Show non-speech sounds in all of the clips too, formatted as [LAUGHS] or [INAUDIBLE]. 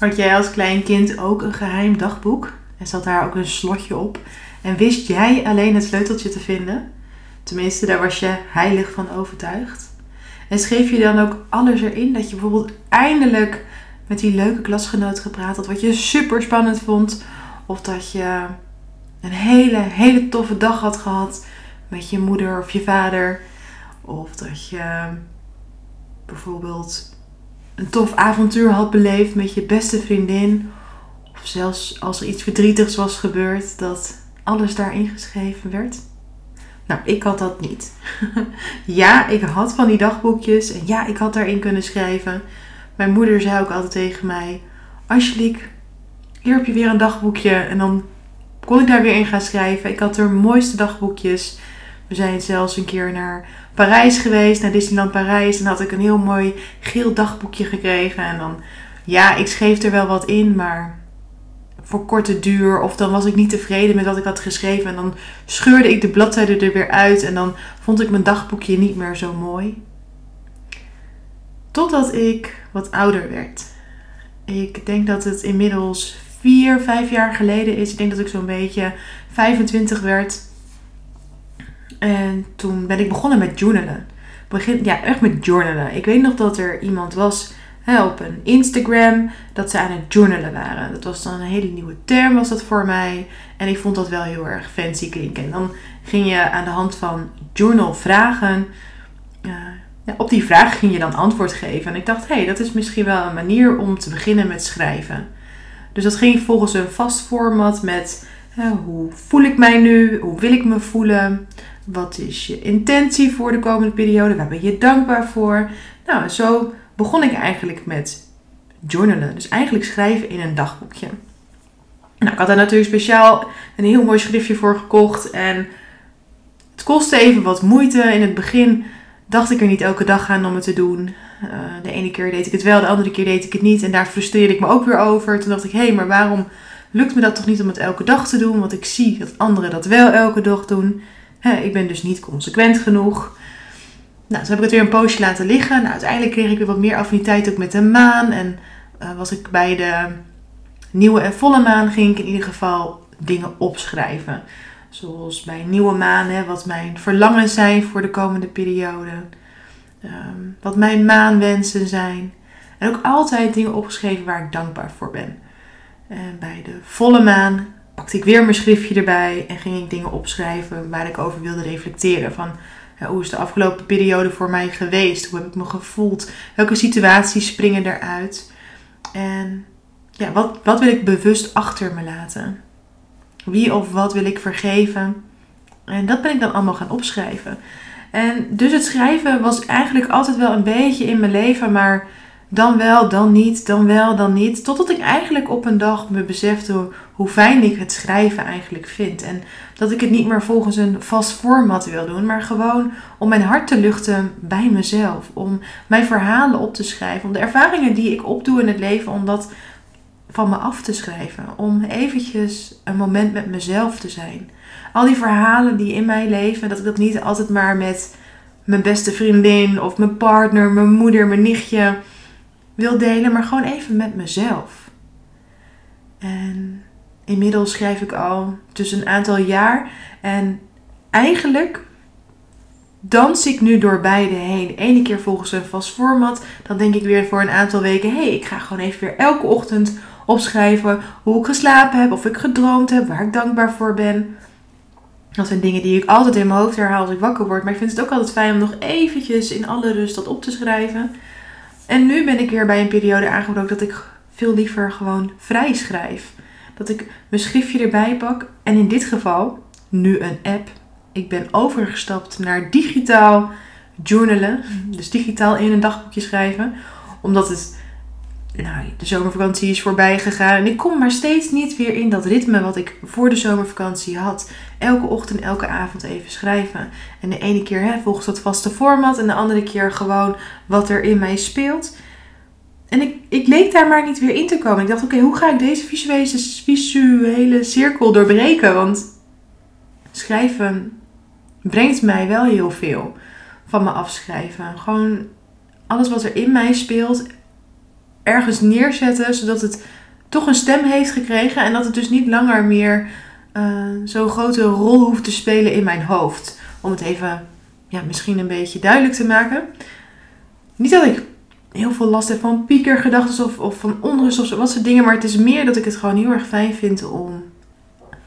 Had jij als klein kind ook een geheim dagboek? En zat daar ook een slotje op? En wist jij alleen het sleuteltje te vinden? Tenminste, daar was je heilig van overtuigd. En schreef je dan ook alles erin dat je bijvoorbeeld eindelijk met die leuke klasgenoot gepraat had, wat je super spannend vond, of dat je een hele, hele toffe dag had gehad met je moeder of je vader, of dat je bijvoorbeeld een tof avontuur had beleefd met je beste vriendin, of zelfs als er iets verdrietigs was gebeurd, dat alles daarin geschreven werd. Nou, ik had dat niet. [LAUGHS] ja, ik had van die dagboekjes en ja, ik had daarin kunnen schrijven. Mijn moeder zei ook altijd tegen mij: Angelique, hier heb je weer een dagboekje. En dan kon ik daar weer in gaan schrijven. Ik had er mooiste dagboekjes. We zijn zelfs een keer naar Parijs geweest, naar Disneyland Parijs. En had ik een heel mooi geel dagboekje gekregen. En dan, ja, ik schreef er wel wat in, maar voor korte duur. Of dan was ik niet tevreden met wat ik had geschreven. En dan scheurde ik de bladzijden er weer uit. En dan vond ik mijn dagboekje niet meer zo mooi. Totdat ik wat ouder werd. Ik denk dat het inmiddels vier, vijf jaar geleden is. Ik denk dat ik zo'n beetje 25 werd. En toen ben ik begonnen met journalen. Begin, ja, echt met journalen. Ik weet nog dat er iemand was op een Instagram dat ze aan het journalen waren. Dat was dan een hele nieuwe term was dat voor mij. En ik vond dat wel heel erg fancy klinken. En dan ging je aan de hand van journal vragen. Uh, ja, op die vraag ging je dan antwoord geven. En ik dacht, hé, hey, dat is misschien wel een manier om te beginnen met schrijven. Dus dat ging volgens een vast format met hoe voel ik mij nu? Hoe wil ik me voelen? Wat is je intentie voor de komende periode? Waar ben je dankbaar voor? Nou, zo begon ik eigenlijk met journalen. Dus eigenlijk schrijven in een dagboekje. Nou, ik had daar natuurlijk speciaal een heel mooi schriftje voor gekocht. En het kostte even wat moeite. In het begin dacht ik er niet elke dag aan om het te doen. Uh, de ene keer deed ik het wel, de andere keer deed ik het niet. En daar frustreerde ik me ook weer over. Toen dacht ik, hé, hey, maar waarom lukt me dat toch niet om het elke dag te doen? Want ik zie dat anderen dat wel elke dag doen. Ik ben dus niet consequent genoeg. Nou, toen heb ik het weer een poosje laten liggen. Nou, uiteindelijk kreeg ik weer wat meer affiniteit ook met de maan. En uh, was ik bij de nieuwe en volle maan ging ik in ieder geval dingen opschrijven. Zoals bij nieuwe maan, hè, wat mijn verlangens zijn voor de komende periode. Ehm, wat mijn maanwensen zijn. En ook altijd dingen opgeschreven waar ik dankbaar voor ben. En bij de volle maan pakte ik weer mijn schriftje erbij en ging ik dingen opschrijven waar ik over wilde reflecteren. Van hoe is de afgelopen periode voor mij geweest? Hoe heb ik me gevoeld? Welke situaties springen eruit? En ja, wat, wat wil ik bewust achter me laten? Wie of wat wil ik vergeven? En dat ben ik dan allemaal gaan opschrijven. En dus het schrijven was eigenlijk altijd wel een beetje in mijn leven, maar dan wel, dan niet, dan wel, dan niet. Totdat ik eigenlijk op een dag me besefte hoe fijn ik het schrijven eigenlijk vind. En dat ik het niet meer volgens een vast format wil doen, maar gewoon om mijn hart te luchten bij mezelf. Om mijn verhalen op te schrijven. Om de ervaringen die ik opdoe in het leven, om dat van me af te schrijven. Om eventjes een moment met mezelf te zijn. Al die verhalen die in mij leven, dat ik dat niet altijd maar met mijn beste vriendin of mijn partner, mijn moeder, mijn nichtje wil delen, maar gewoon even met mezelf. En inmiddels schrijf ik al tussen een aantal jaar en eigenlijk dans ik nu door beide heen. De ene keer volgens een vast format, dan denk ik weer voor een aantal weken: hé, hey, ik ga gewoon even weer elke ochtend opschrijven hoe ik geslapen heb, of ik gedroomd heb, waar ik dankbaar voor ben. Dat zijn dingen die ik altijd in mijn hoofd herhaal als ik wakker word. Maar ik vind het ook altijd fijn om nog eventjes in alle rust dat op te schrijven. En nu ben ik weer bij een periode aangebroken dat ik veel liever gewoon vrij schrijf. Dat ik mijn schriftje erbij pak. En in dit geval nu een app. Ik ben overgestapt naar digitaal journalen. Dus digitaal in een dagboekje schrijven. Omdat het nou, de zomervakantie is voorbij gegaan. En ik kom maar steeds niet weer in dat ritme wat ik voor de zomervakantie had. Elke ochtend, elke avond even schrijven. En de ene keer hè, volgens dat vaste format. En de andere keer gewoon wat er in mij speelt. En ik, ik leek daar maar niet weer in te komen. Ik dacht, oké, hoe ga ik deze visuele, visuele cirkel doorbreken? Want schrijven brengt mij wel heel veel van me afschrijven. Gewoon alles wat er in mij speelt ergens neerzetten, zodat het toch een stem heeft gekregen en dat het dus niet langer meer uh, zo'n grote rol hoeft te spelen in mijn hoofd. Om het even ja, misschien een beetje duidelijk te maken. Niet dat ik heel veel last heb van piekergedachten of, of van onrust of wat soort dingen. Maar het is meer dat ik het gewoon heel erg fijn vind om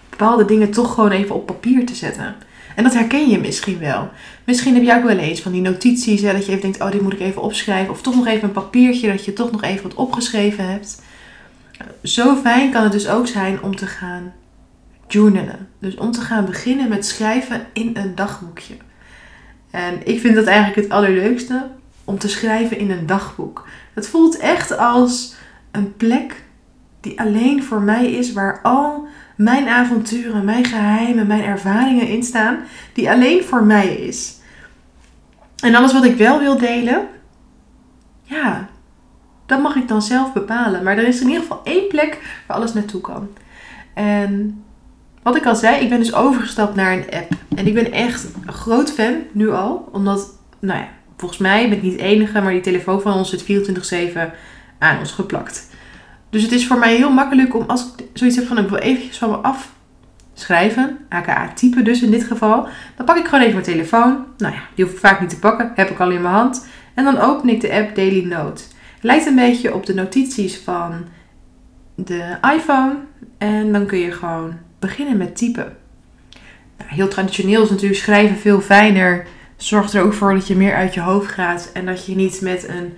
bepaalde dingen toch gewoon even op papier te zetten. En dat herken je misschien wel. Misschien heb je ook wel eens van die notities, hè, dat je even denkt, oh dit moet ik even opschrijven. Of toch nog even een papiertje dat je toch nog even wat opgeschreven hebt. Zo fijn kan het dus ook zijn om te gaan journalen. Dus om te gaan beginnen met schrijven in een dagboekje. En ik vind dat eigenlijk het allerleukste om te schrijven in een dagboek. Het voelt echt als een plek die alleen voor mij is, waar al mijn avonturen, mijn geheimen, mijn ervaringen in staan, die alleen voor mij is. En alles wat ik wel wil delen, ja, dat mag ik dan zelf bepalen. Maar er is in ieder geval één plek waar alles naartoe kan. En wat ik al zei, ik ben dus overgestapt naar een app. En ik ben echt een groot fan, nu al. Omdat, nou ja, volgens mij ben ik niet het enige, maar die telefoon van ons zit 24-7 aan ons geplakt. Dus het is voor mij heel makkelijk om, als ik zoiets heb van, ik wil eventjes van me af schrijven, aka typen dus in dit geval, dan pak ik gewoon even mijn telefoon. Nou ja, die hoef ik vaak niet te pakken, heb ik al in mijn hand. En dan open ik de app Daily Note. lijkt een beetje op de notities van de iPhone. En dan kun je gewoon beginnen met typen. Nou, heel traditioneel is natuurlijk schrijven veel fijner. Zorgt er ook voor dat je meer uit je hoofd gaat en dat je niet met een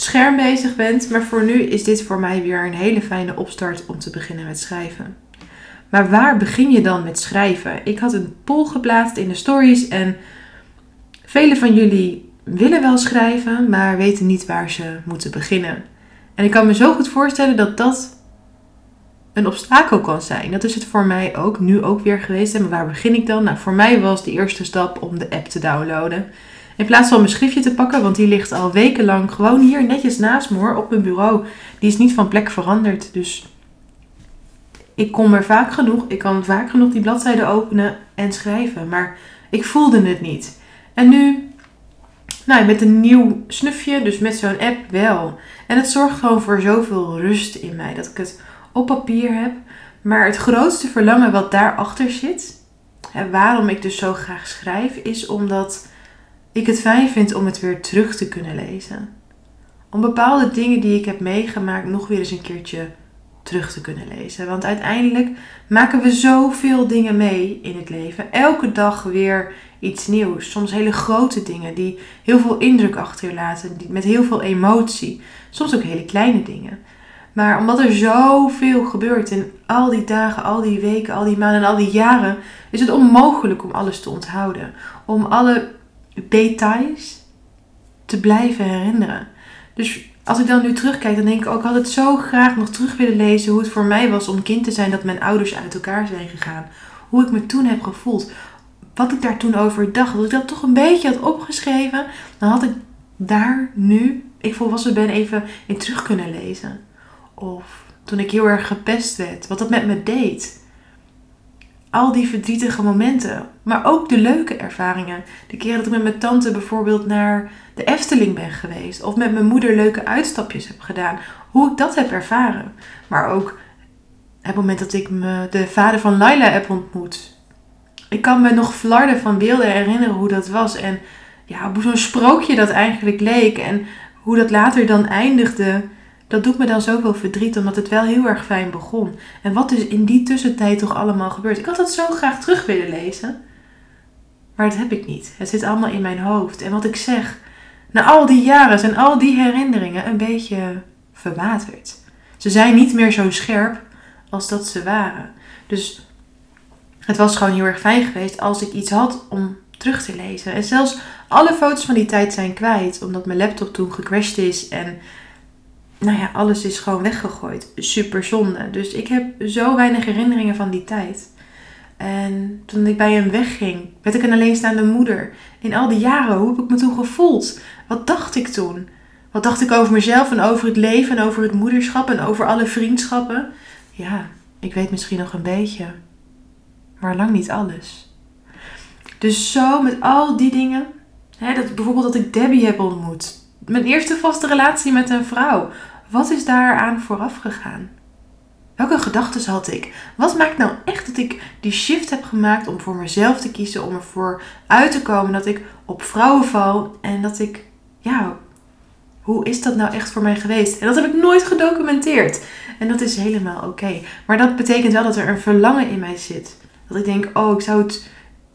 scherm bezig bent. Maar voor nu is dit voor mij weer een hele fijne opstart om te beginnen met schrijven. Maar waar begin je dan met schrijven? Ik had een poll geplaatst in de stories en velen van jullie willen wel schrijven, maar weten niet waar ze moeten beginnen. En ik kan me zo goed voorstellen dat dat een obstakel kan zijn. Dat is het voor mij ook, nu ook weer geweest. En waar begin ik dan? Nou, voor mij was de eerste stap om de app te downloaden. In plaats van mijn schriftje te pakken, want die ligt al wekenlang gewoon hier netjes naast me op mijn bureau. Die is niet van plek veranderd. Dus ik kom er vaak genoeg, ik kan vaak genoeg die bladzijde openen en schrijven. Maar ik voelde het niet. En nu, nou, met een nieuw snufje, dus met zo'n app wel. En het zorgt gewoon voor zoveel rust in mij. Dat ik het op papier heb. Maar het grootste verlangen wat daarachter zit, en waarom ik dus zo graag schrijf, is omdat ik het fijn vind om het weer terug te kunnen lezen. Om bepaalde dingen die ik heb meegemaakt nog weer eens een keertje terug te kunnen lezen. Want uiteindelijk maken we zoveel dingen mee in het leven. Elke dag weer iets nieuws. Soms hele grote dingen die heel veel indruk achterlaten, met heel veel emotie. Soms ook hele kleine dingen. Maar omdat er zoveel gebeurt in al die dagen, al die weken, al die maanden en al die jaren, is het onmogelijk om alles te onthouden. Om alle details te blijven herinneren. Dus als ik dan nu terugkijk, dan denk ik ook, ik had het zo graag nog terug willen lezen hoe het voor mij was om kind te zijn dat mijn ouders uit elkaar zijn gegaan. Hoe ik me toen heb gevoeld. Wat ik daar toen over dacht. Als ik dat toch een beetje had opgeschreven, dan had ik daar nu, ik volwassen ben, even in terug kunnen lezen. Of toen ik heel erg gepest werd, wat dat met me deed. Al die verdrietige momenten, maar ook de leuke ervaringen. De keren dat ik met mijn tante bijvoorbeeld naar de Efteling ben geweest. Of met mijn moeder leuke uitstapjes heb gedaan. Hoe ik dat heb ervaren. Maar ook het moment dat ik me, de vader van Laila heb ontmoet. Ik kan me nog flarden van beelden herinneren hoe dat was. En ja, hoe zo'n sprookje dat eigenlijk leek. En hoe dat later dan eindigde dat doet me dan zoveel verdriet, omdat het wel heel erg fijn begon. En wat is in die tussentijd toch allemaal gebeurd? Ik had het zo graag terug willen lezen. Maar dat heb ik niet. Het zit allemaal in mijn hoofd. En wat ik zeg, na al die jaren zijn al die herinneringen een beetje verwaterd. Ze zijn niet meer zo scherp als dat ze waren. Dus het was gewoon heel erg fijn geweest als ik iets had om terug te lezen. En zelfs alle foto's van die tijd zijn kwijt, omdat mijn laptop toen gecrashed is en nou ja, alles is gewoon weggegooid. Super zonde. Dus ik heb zo weinig herinneringen van die tijd. En toen ik bij hem wegging, werd ik een alleenstaande moeder. In al die jaren, hoe heb ik me toen gevoeld? Wat dacht ik toen? Wat dacht ik over mezelf en over het leven en over het moederschap en over alle vriendschappen? Ja, ik weet misschien nog een beetje, maar lang niet alles. Dus zo met al die dingen, hè, dat, bijvoorbeeld dat ik Debbie heb ontmoet, mijn eerste vaste relatie met een vrouw. Wat is daaraan vooraf gegaan? Welke gedachten had ik? Wat maakt nou echt dat ik die shift heb gemaakt om voor mezelf te kiezen, om ervoor uit te komen dat ik op vrouwen val en dat ik, ja, hoe is dat nou echt voor mij geweest? En dat heb ik nooit gedocumenteerd. En dat is helemaal oké. Maar dat betekent wel dat er een verlangen in mij zit. Dat ik denk, oh, ik zou het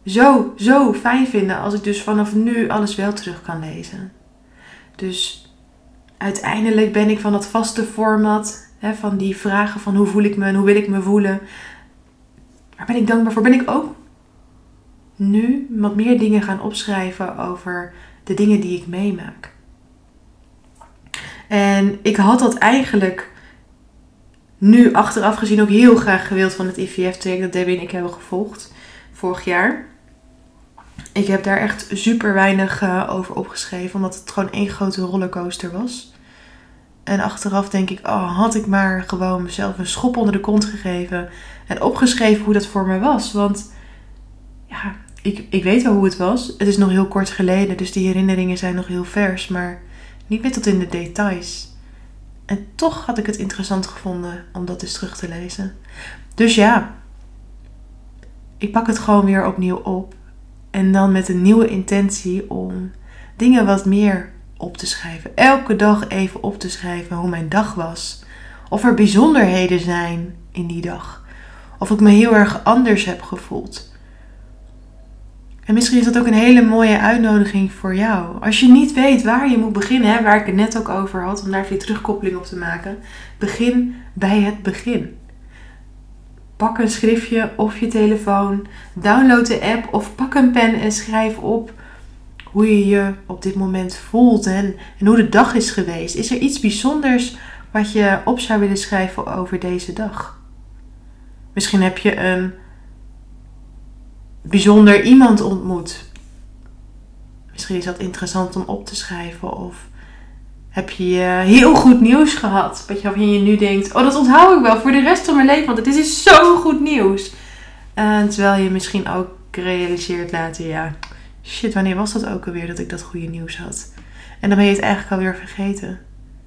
zo, zo fijn vinden als ik dus vanaf nu alles wel terug kan lezen. Dus uiteindelijk ben ik van dat vaste format, hè, van die vragen van hoe voel ik me en hoe wil ik me voelen. Waar ben ik dankbaar voor? Ben ik ook nu wat meer dingen gaan opschrijven over de dingen die ik meemaak. En ik had dat eigenlijk nu achteraf gezien ook heel graag gewild van het IVF-traject dat Debbie en ik hebben gevolgd vorig jaar. Ik heb daar echt super weinig uh, over opgeschreven, omdat het gewoon één grote rollercoaster was. En achteraf denk ik, oh, had ik maar gewoon mezelf een schop onder de kont gegeven en opgeschreven hoe dat voor me was. Want ja, ik, ik weet wel hoe het was. Het is nog heel kort geleden, dus die herinneringen zijn nog heel vers, maar niet meer tot in de details. En toch had ik het interessant gevonden om dat eens terug te lezen. Dus ja, ik pak het gewoon weer opnieuw op. En dan met een nieuwe intentie om dingen wat meer op te schrijven. Elke dag even op te schrijven hoe mijn dag was. Of er bijzonderheden zijn in die dag. Of ik me heel erg anders heb gevoeld. En misschien is dat ook een hele mooie uitnodiging voor jou. Als je niet weet waar je moet beginnen, hè, waar ik het net ook over had, om daar even terugkoppeling op te maken. Begin bij het begin. Pak een schriftje of je telefoon, download de app of pak een pen en schrijf op hoe je je op dit moment voelt en, hoe de dag is geweest. Is er iets bijzonders wat je op zou willen schrijven over deze dag? Misschien heb je een bijzonder iemand ontmoet. Misschien is dat interessant om op te schrijven. Of heb je heel goed nieuws gehad. Wat je, je nu denkt, oh dat onthoud ik wel voor de rest van mijn leven. Want het is dus zo goed nieuws. En terwijl je misschien ook realiseert later, ja, shit, wanneer was dat ook alweer dat ik dat goede nieuws had? En dan ben je het eigenlijk alweer vergeten.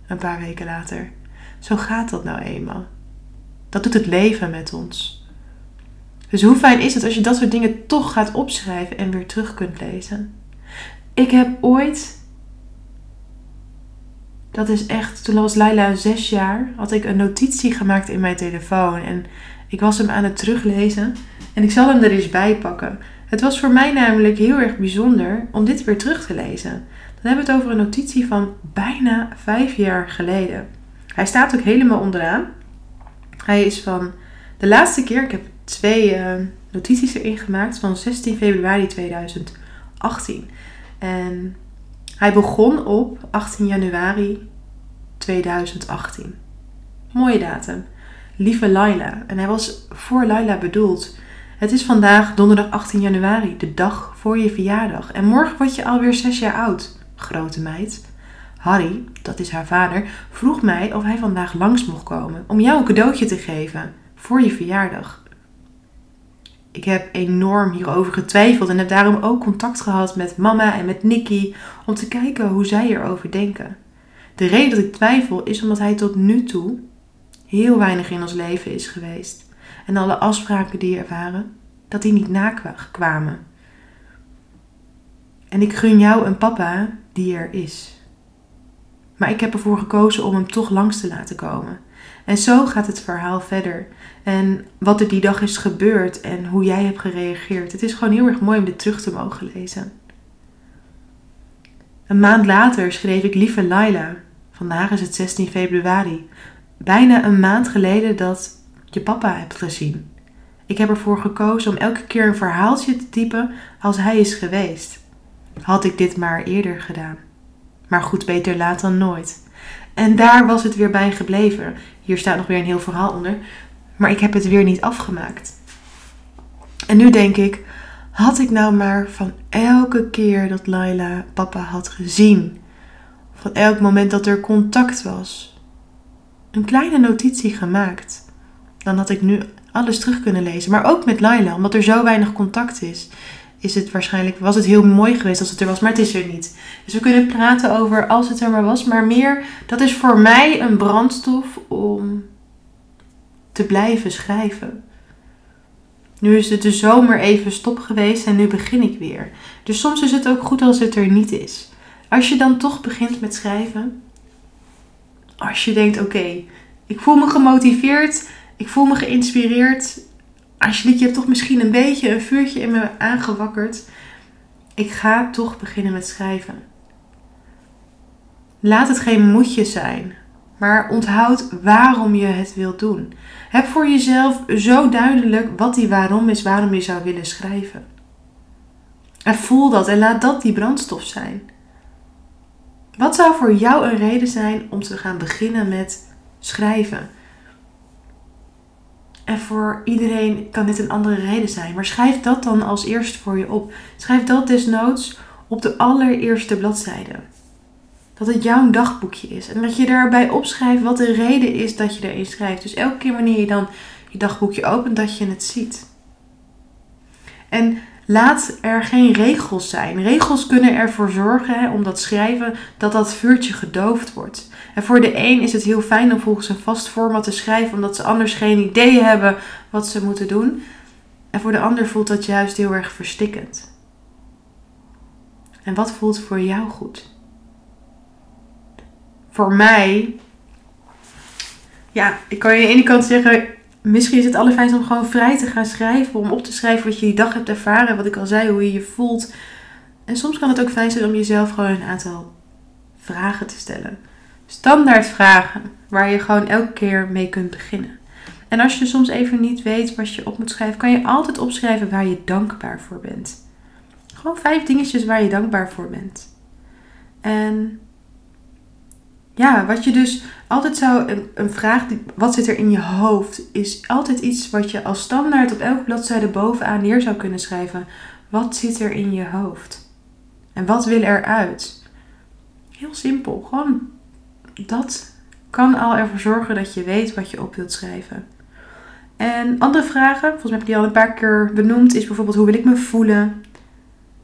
Een paar weken later. Zo gaat dat nou eenmaal. Dat doet het leven met ons. Dus hoe fijn is het als je dat soort dingen toch gaat opschrijven en weer terug kunt lezen? Ik heb ooit, dat is echt, toen was Laila zes jaar, had ik een notitie gemaakt in mijn telefoon. En ik was hem aan het teruglezen en ik zal hem er eens bij pakken. Het was voor mij namelijk heel erg bijzonder om dit weer terug te lezen. Dan hebben we het over een notitie van bijna vijf jaar geleden. Hij staat ook helemaal onderaan. Hij is van de laatste keer, ik heb twee uh, notities erin gemaakt van 16 februari 2018. En hij begon op 18 januari 2018. Mooie datum. Lieve Laila. En hij was voor Laila bedoeld. Het is vandaag donderdag 18 januari, de dag voor je verjaardag. En morgen word je alweer 6 jaar oud, grote meid. Harry, dat is haar vader, vroeg mij of hij vandaag langs mocht komen om jou een cadeautje te geven voor je verjaardag ik heb enorm hierover getwijfeld en heb daarom ook contact gehad met mama en met Nicky om te kijken hoe zij erover denken. De reden dat ik twijfel is omdat hij tot nu toe heel weinig in ons leven is geweest. En alle afspraken die er waren, dat die niet nakwamen. En ik gun jou een papa die er is. Maar ik heb ervoor gekozen om hem toch langs te laten komen. En zo gaat het verhaal verder. En wat er die dag is gebeurd en hoe jij hebt gereageerd. Het is gewoon heel erg mooi om dit terug te mogen lezen. Een maand later schreef ik Lieve Laila. Vandaag is het 16 februari. Bijna een maand geleden dat je papa hebt gezien. Ik heb ervoor gekozen om elke keer een verhaaltje te typen als hij is geweest. Had ik dit maar eerder gedaan. Maar goed, beter laat dan nooit. En daar was het weer bij gebleven. Hier staat nog weer een heel verhaal onder. Maar ik heb het weer niet afgemaakt. En nu denk ik, had ik nou maar van elke keer dat Laila papa had gezien, van elk moment dat er contact was, een kleine notitie gemaakt, dan had ik nu alles terug kunnen lezen. Maar ook met Laila, omdat er zo weinig contact is. Is het waarschijnlijk, was het heel mooi geweest als het er was, maar het is er niet. Dus we kunnen praten over als het er maar was, maar meer, dat is voor mij een brandstof om te blijven schrijven. Nu is het de zomer even stop geweest en nu begin ik weer. Dus soms is het ook goed als het er niet is. Als je dan toch begint met schrijven, als je denkt: oké, ik voel me gemotiveerd, ik voel me geïnspireerd. Als je, hebt toch misschien een beetje een vuurtje in me aangewakkerd. Ik ga toch beginnen met schrijven. Laat het geen moedje zijn, maar onthoud waarom je het wilt doen. Heb voor jezelf zo duidelijk wat die waarom is, waarom je zou willen schrijven. En voel dat en laat dat die brandstof zijn. Wat zou voor jou een reden zijn om te gaan beginnen met schrijven? En voor iedereen kan dit een andere reden zijn. Maar schrijf dat dan als eerste voor je op. Schrijf dat desnoods op de allereerste bladzijde. Dat het jouw dagboekje is. En dat je daarbij opschrijft wat de reden is dat je erin schrijft. Dus elke keer wanneer je dan je dagboekje opent, dat je het ziet. En laat er geen regels zijn. Regels kunnen ervoor zorgen, hè, om dat schrijven, dat dat vuurtje gedoofd wordt. En voor de een is het heel fijn om volgens een vast format te schrijven, omdat ze anders geen idee hebben wat ze moeten doen. En voor de ander voelt dat juist heel erg verstikkend. En wat voelt voor jou goed? Voor mij, ja, ik kan je aan de ene kant zeggen, misschien is het allerfijnst om gewoon vrij te gaan schrijven. Om op te schrijven wat je die dag hebt ervaren. Wat ik al zei, hoe je je voelt. En soms kan het ook fijn zijn om jezelf gewoon een aantal vragen te stellen. Standaard vragen waar je gewoon elke keer mee kunt beginnen. En als je soms even niet weet wat je op moet schrijven, kan je altijd opschrijven waar je dankbaar voor bent. Gewoon vijf dingetjes waar je dankbaar voor bent. En ja, wat je dus altijd zou, een, een vraag, wat zit er in je hoofd, is altijd iets wat je als standaard op elke bladzijde bovenaan neer zou kunnen schrijven. Wat zit er in je hoofd? En wat wil eruit? Heel simpel, gewoon dat kan al ervoor zorgen dat je weet wat je op wilt schrijven. En andere vragen, volgens mij heb ik die al een paar keer benoemd, is bijvoorbeeld hoe wil ik me voelen?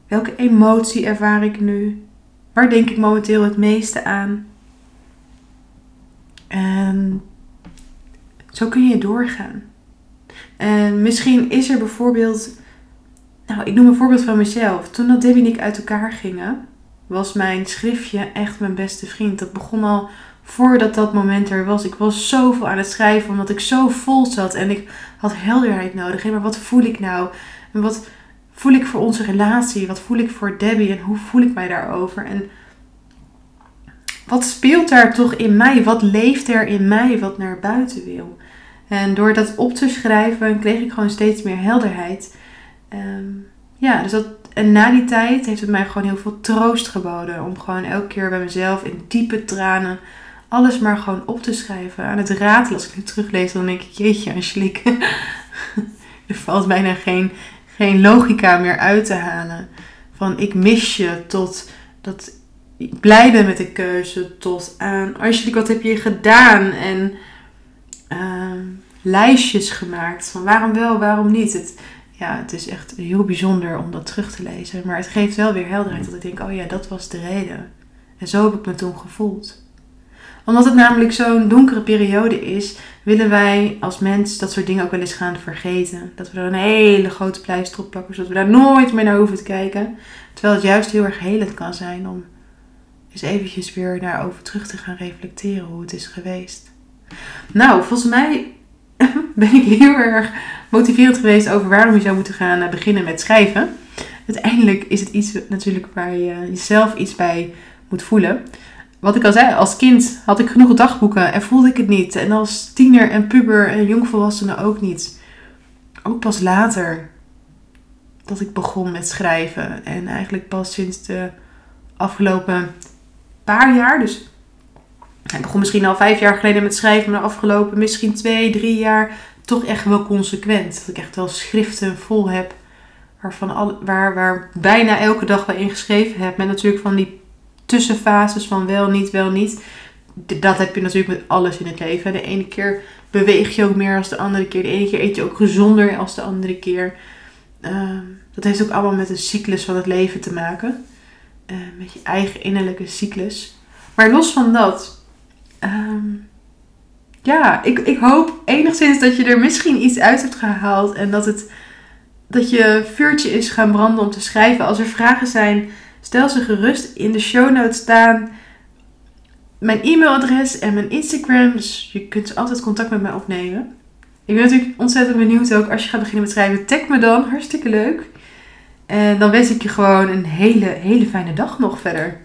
Welke emotie ervaar ik nu? Waar denk ik momenteel het meeste aan? En zo kun je doorgaan. En misschien is er bijvoorbeeld, nou ik noem een voorbeeld van mezelf. Toen dat Debbie en ik uit elkaar gingen, was mijn schriftje echt mijn beste vriend. Dat begon al voordat dat moment er was. Ik was zoveel aan het schrijven omdat ik zo vol zat en ik had helderheid nodig. Maar wat voel ik nou? En wat voel ik voor onze relatie? Wat voel ik voor Debbie en hoe voel ik mij daarover? En wat speelt daar toch in mij? Wat leeft er in mij wat naar buiten wil? En door dat op te schrijven kreeg ik gewoon steeds meer helderheid. Ehm, ja, dus dat, en na die tijd heeft het mij gewoon heel veel troost geboden. Om gewoon elke keer bij mezelf in diepe tranen alles maar gewoon op te schrijven. Aan het ratelen. Als ik nu teruglees, dan denk ik, jeetje Angelique. [LAUGHS] er valt bijna geen, geen logica meer uit te halen. Van ik mis je tot dat blij ben met de keuze. Tot aan Angelique, wat heb je gedaan? En uh, lijstjes gemaakt van waarom wel, waarom niet. Het, ja, het is echt heel bijzonder om dat terug te lezen. Maar het geeft wel weer helderheid dat ik denk, oh ja, dat was de reden. En zo heb ik me toen gevoeld omdat het namelijk zo'n donkere periode is, willen wij als mens dat soort dingen ook wel eens gaan vergeten. Dat we er een hele grote pleister op plakken, zodat we daar nooit meer naar hoeven te kijken. Terwijl het juist heel erg helend kan zijn om eens eventjes weer daarover terug te gaan reflecteren hoe het is geweest. Nou, volgens mij [LAUGHS] ben ik heel erg motiverend geweest over waarom je zou moeten gaan beginnen met schrijven. Uiteindelijk is het iets natuurlijk waar je jezelf iets bij moet voelen wat ik al zei, als kind had ik genoeg dagboeken en voelde ik het niet. En als tiener en puber en jongvolwassene ook niet. Ook pas later dat ik begon met schrijven. En eigenlijk pas sinds de afgelopen jaar. Dus ik begon misschien al vijf jaar geleden met schrijven. Maar de afgelopen misschien twee, drie jaar toch echt wel consequent. Dat ik echt wel schriften vol heb. Waarvan al, waar, waar bijna elke dag wel ingeschreven heb. Met natuurlijk van die tussenfases van wel, niet, wel, niet. Dat heb je natuurlijk met alles in het leven. De ene keer beweeg je ook meer als de andere keer. De ene keer eet je ook gezonder als de andere keer. Ehm, Dat heeft ook allemaal met de cyclus van het leven te maken. Uh, met je eigen innerlijke cyclus. Maar los van dat. ehm, ja, ik, ik hoop enigszins dat je er misschien iets uit hebt gehaald. En dat, het, dat je vuurtje is gaan branden om te schrijven. Als er vragen zijn, stel ze gerust. In de show notes staan mijn e-mailadres en mijn Instagram. Dus je kunt altijd contact met mij opnemen. Ik ben natuurlijk ontzettend benieuwd ook als je gaat beginnen met schrijven. Tag me dan, hartstikke leuk. En dan wens ik je gewoon een hele, hele fijne dag nog verder.